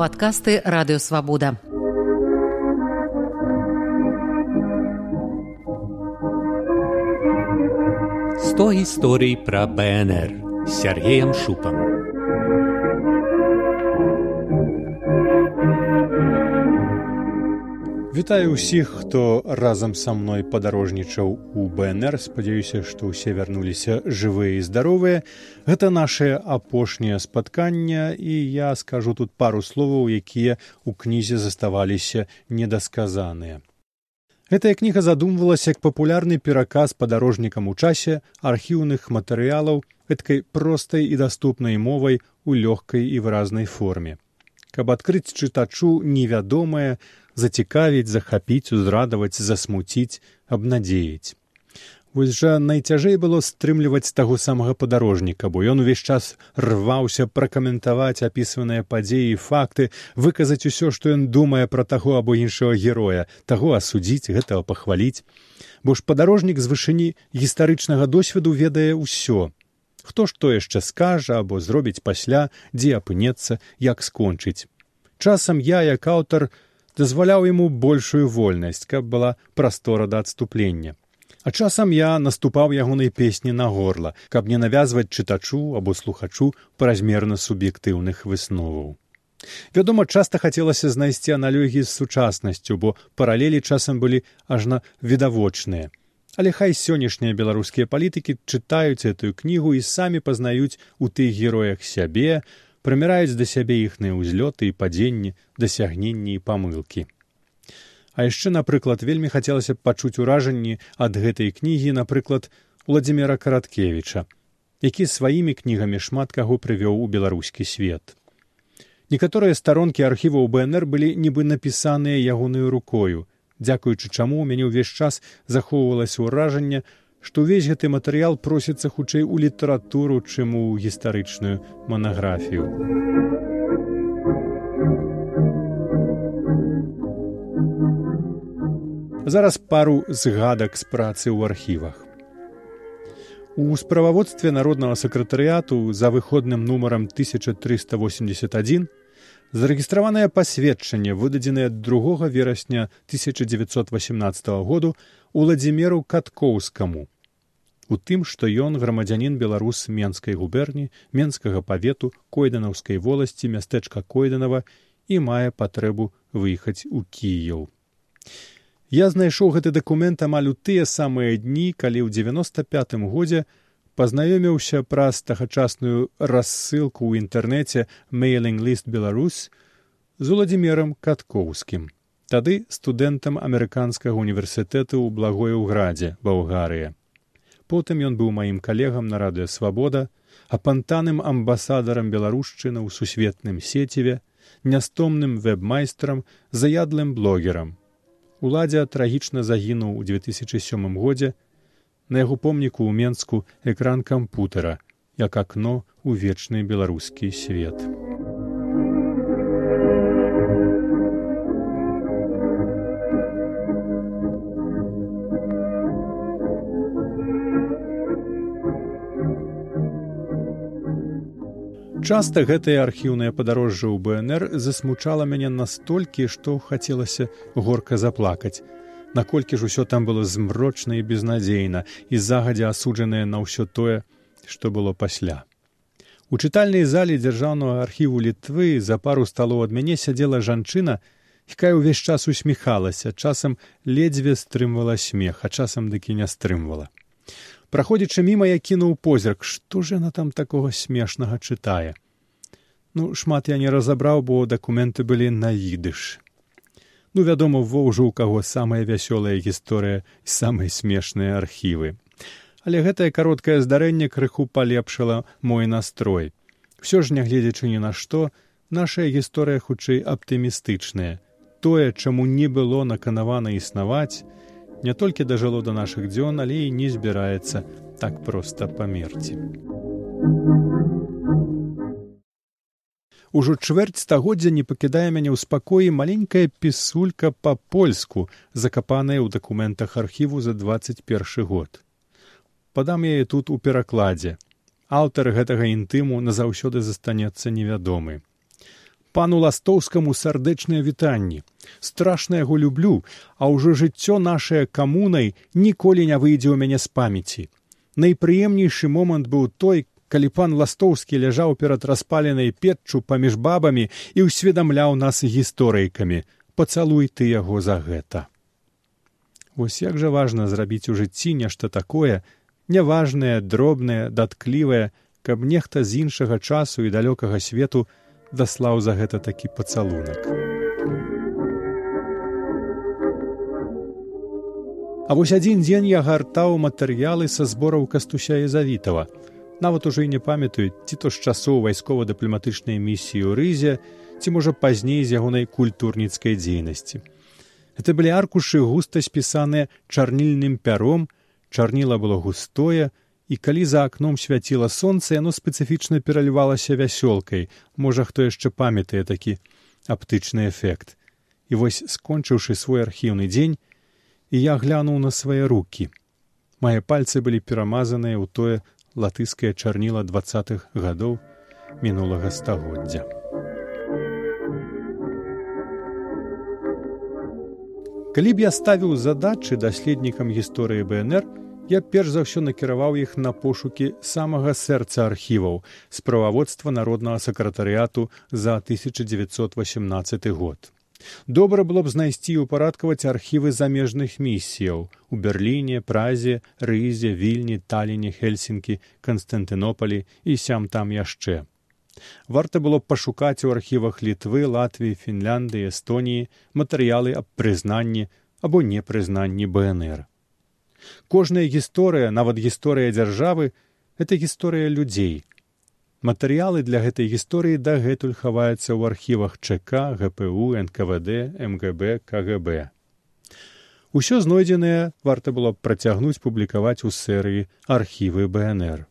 падкасты радыёвабода. Сто гісторый пра БНР Сергеем Шупам. Вітаю ўсіх, хто разам са мной падарожнічаў у БНР. спадзяюся, што ўсе вярнуліся жывыя і здаровыя. Гэта наше апошняе спатканне і я скажу тут пару словаў, якія ў кнізе заставаліся недасказаныя. Гэтая кніга задумвалася як папулярны пераказ падарожнікам у часе архіўных матэрыялаў гэткай простай і даступнай мовай у лёгкай і выразнай форме. Каб адкрыць чытачу невядомае, зацікавіць, захапіць, узрадаваць, засмуціць, абнадзеяць. Вось жа найцяжэй было стрымліваць таго самага падарожніка, бо ён увесь час рваўся пракаментаваць апісваныя падзеі і факты, выказаць усё, што ён думае пра таго або іншага героя, таго асудзіць, гэтага пахваліць. Бо ж падарожнік з вышыні гістарычнага досведу ведае ўсё. Хто ж то яшчэ скажа або зробіць пасля, дзе апынецца, як скончыць. Часам я, як аўтар, дазваляў яму большую вольнасць, каб была прастора да адступлення. А часам я наступаў ягонай песні на горла, каб не навязваць чытачу або слухачу празмерна суб'ектыўных высноваў. Вядома, часта хацелася знайсці аналогіі з сучаснасцю, бо паралелі часам былі ажна відавочныя. Але хай сённяшнія беларускія палітыкі чытаюць гэтую кнігу і самі пазнаюць у тых героях сябе, прыміраюць да сябе іхныя ўзлёты і падзенні дасягненні і памылкі. А яшчэ напрыклад вельмі хацелася б пачуць уражанні ад гэтай кнігі напрыклад владимира караткевича які сваімі кнігамі шмат каго прывёў у беларускі свет некаторыя старонкі архіваў бнр былі нібы напісаныя ягонаю рукою дзякуючы чаму ў мяне ўвесь час захоўвалася ўражанне што ўвесь гэты матэрыял просіцца хутчэй у літаратуру, чым у гістарычную манаграфію. Зараз пару згадак з працы ў архівах. У справаводстве народнага сакратарыяту за выходным нумарам 1381 зарэгістраванае пасведчанне выдадзенае другога верасня 1918 году уладзімеру каткоўскаму. У тым што ён грамадзянін беларус менскай губерні менскага павету койданаўскай воласці мястэчка койданова і мае патрэбу выехаць у кіяў я знайшоў гэты дакумент амаль у тыя самыя дні калі ў девяносто пятым годзе пазнаёміўся праз тагачасную рассылку ў інтэрнэце мейлинг ліст беларус з уладзімерам каткоўскім тады студэнтам амерыканскага універсітэту ў благое ўградзе балгарыя. Потым ён быў маім калегам на радыё свабода апантаным амбасадарам беларушчыны ў сусветным сеціве нястомным веб-майстрам заядлым блогерам. Уладзя трагічна загінуў у 2007 годзе на яго помніку ў менску экран кампутара як акно ў вечны беларускі свет. Часта гэтае архіўнае падарожжа ў БНР засмучала мяне настолькі, што хацелася горка заплакаць наколькі ж усё там было змрочна і безнадзейна і загадзя асуджанае на ўсё тое, што было пасля. У чытальнай зале дзяржаўнага архіву літвы за пару сталоў ад мяне сядзела жанчына, якая ўвесь час усміхалася, часам ледзьве стрымвала смех, а часам дыкі не стрымвала. Праходзячы міма я кінуў позірк, што ж яна там такога смешнага чытае. Ну шмат я не разабраў, бо дакументы былі на ідыш ну вядома во ўжо ў каго самая вясёлая гісторыя і самыя смешныя архівы. Але гэтае кароткае здарэнне крыху палепшыла мой настрой. Усё ж нягледзячы ні на што нашая гісторыя хутчэй аптымістычная. Тое чаму не было наканавана існаваць не толькі дажыло да нашых дзён але і не збіраецца так проста памерці Ужо чвэрць стагоддзя не пакідае мяне ў спакоі маленькая пісулька па-польску, закапаная ў дакументах архіву за двадцать першы год. Падам яе тут у перакладзе. Аўтар гэтага інтыму назаўсёды застанецца невядомы. пану ластоўскаму сардэчныя вітанні страшна яго люблю а ўжо жыццё нашае камунай ніколі не выйдзе ў мяне з памяці найпрыемнейшы момант быў той калі пан ластоўскі ляжаў перад распаленай печчу паміж бабамі і ўсведамляў нас гісторыйкамі пацалуй ты яго за гэта вось як жа важна зрабіць у жыцці нешта такое няважнае дробнае датклівае каб нехта з іншага часу і далёкага свету даслаў за гэта такі пацалунак. А вось адзін дзень я гартаў матэрыялы са збораў кастуся езавітава. Нават ужо і не памятаю, ці то з часоў вайскова-дыпламатычнай місіі ў рызе, ці можа пазней з ягонай культурніцкай дзейнасці. Гэта былі аркушы густа спісаныя чарнільным пяром, чарніла было густое, і калі за акном свяціла сонца яно спецыфічна пералівалася вясёлкай. Можа хто яшчэ памятае такі аптычны эфект. І вось скончыўшы свой архіўны дзень і я глянуў на свае руки мае пальцы былі перамазаныя ў тое латыскае чарніла двадцатых гадоў мінулага стагоддзя калі б я ставіў задачы даследнікам гісторыі бнр я перш за ўсё накіраваў іх на пошукі самага сэрца архіваў з прававодства народнага сакратарыяту за 1918 год. Добра было б знайсці і ўпарадкаваць архівы замежных місіяў у берліне празе рызе вільні таліне хельсінкі канстантынопалі і сям там яшчэ варта было б пашукаць у архівах літвы латвіі фінляндыі эстоніі матэрыялы аб прызнанні або непрызнанні бнр Кожная гісторыя, нават гісторыя дзяржавы это гісторыя людзей. Матэрыялы для гэтай гісторыі дагэтуль хаваюцца ў архівах ЧК, ГПУ, НКВД, МГБ, КГБ. Усё знойдзенае варта было б працягнуць публікаваць у серыі архівы БНР.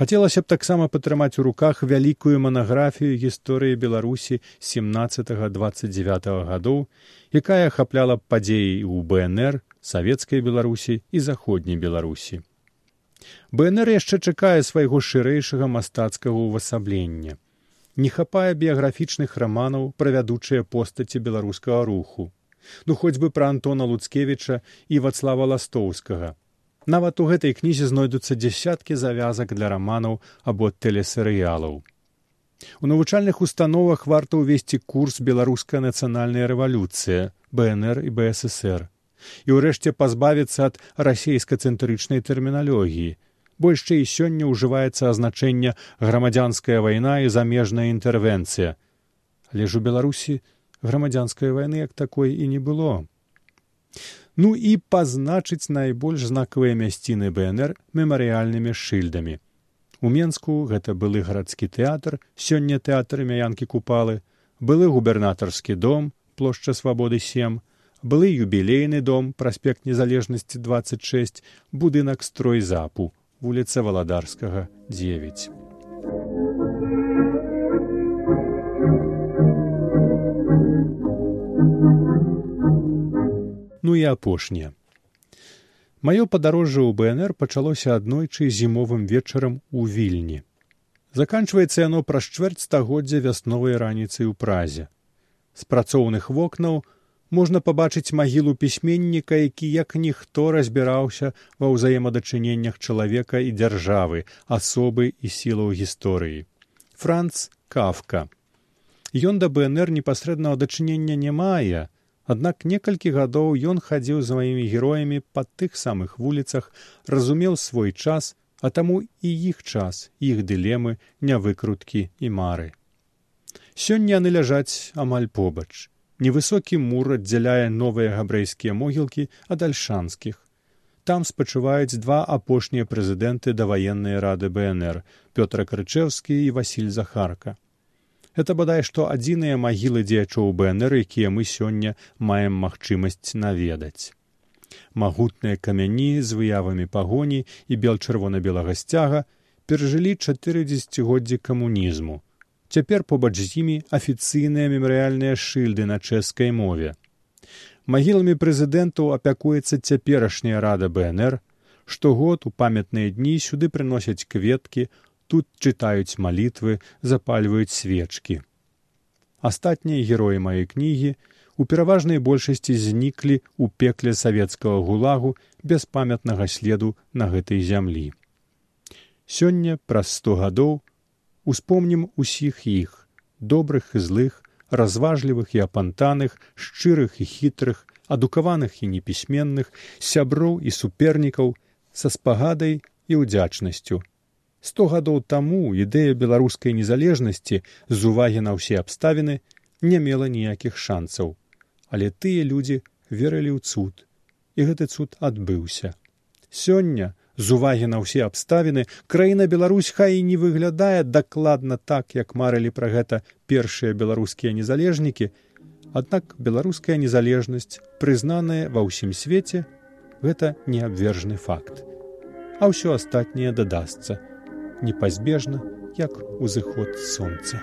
Хацелася б таксама падтрымаць у руках вялікую манаграфію гісторыі Беларусі 17-29 гадоў, якая ахапляла падзеі ў БНР, савецкай беларусі і заходняй беларусі бнр яшчэ чакае свайго шырэйшага мастацкага ўвасаблення. Не хапае біяграфічных раманаў пра вядучыя постаці беларускага руху. Ну хоць бы пра антона луцкевіча і вацлава ластоўскага. Нават у гэтай кнізе знойдуцца дзясяткі завязак для раманаў або тэлесерыялаў. У навучальных установах варта ўвесці курс беларуская нацыянальная рэвалюцыя бнр і бсср і ўрэшце пазбавіцца ад расійска-цэнтрычнай тэрміналогіі. Большчэй сёння ўжываецца азначэнне грамадзянская вайна і замежная інтэрвенцыя але ж у беларусі грамадзянскай вайны як такой і не было. Ну і пазначыць найбольш знакавыя мясціны бнр мемарыяльнымі шыльдамі. У менску гэта былы гарадскі тэатр сёння тэатр мяянкі купалы былы губернатарскі дом плошча свабоды сем былы юбілейны дом праспект незалежнасці 26 будынак стройзапу вуліца валадарскага 9 ну і апошняе. Маё падарожжа ў бнр пачалося аднойчы зімовым вечарам у вільні. Заканчваецца яно праз чвэрць стагоддзя вясновай раніцай у празе. З працоўных вокнаў можна пабачыць магілу пісьменніка, які як ніхто разбіраўся ва ўзаемадачыненнях чалавека і дзяржавы, асобы і сілаў гісторыі. Франц кафка. Ён да БНР непасрэднага дачынення не мае, аднак некалькі гадоў ён хадзіў з маімі героямі па тых самых вуліцах, разумеў свой час, а таму і іх час, іх дылемы, нявыкруткі і мары. Сёння яны ляжаць амаль побач невысокі мур аддзяляе новыя габрэйскія могілкі ад альшанскіх. Там спачуваюць два апошнія прэзідэнты даваеннай рады бнр пётра крычеўскі і васіль захарка. Это бадай што адзіныя магілы дзеячоў бнр якія мы сёння маем магчымасць наведаць. Магутныя камяні з выявамі пагоні і бел чырвона белага сцяга перажылі чатыры дзесяцігоддзі камунізму цяпер побач з імі афіцыйныя мемарыяльныя шыльды на чэшскай мове магіламі прэзідэнтаў апякуецца цяперашняя рада бнр штогод у памятныя дні сюды прыносяць кветкі тут чытаюць малітвы запальваюць свечкі астатнія героі маёй кнігі у пераважнай большасці зніклі ў пекле савецкага гулагу без памятнага следу на гэтай зямлі. Сёння праз сто гадоў успомнім усіх іх добрых і злых, разважлівых і апантаных, шчырых і хітрых, адукаваных і непісьменных, сяброў і супернікаў са спагадай і ўдзячнасцю. Сто гадоў таму ідэя беларускай незалежнасці з увагі на ўсе абставіны не мела ніякіх шанцаў але тыя людзі верылі ў цуд і гэты цуд адбыўся сёння з увагі на ўсе абставіны краіна беларусь хай і не выглядае дакладна так як марылі пра гэта першыя беларускія незалежнікі аднак беларуская незалежнасць прызнаная ва ўсім свеце гэта неабвержны факт а ўсё астатняе дадасца непазбежна як узыход сонца.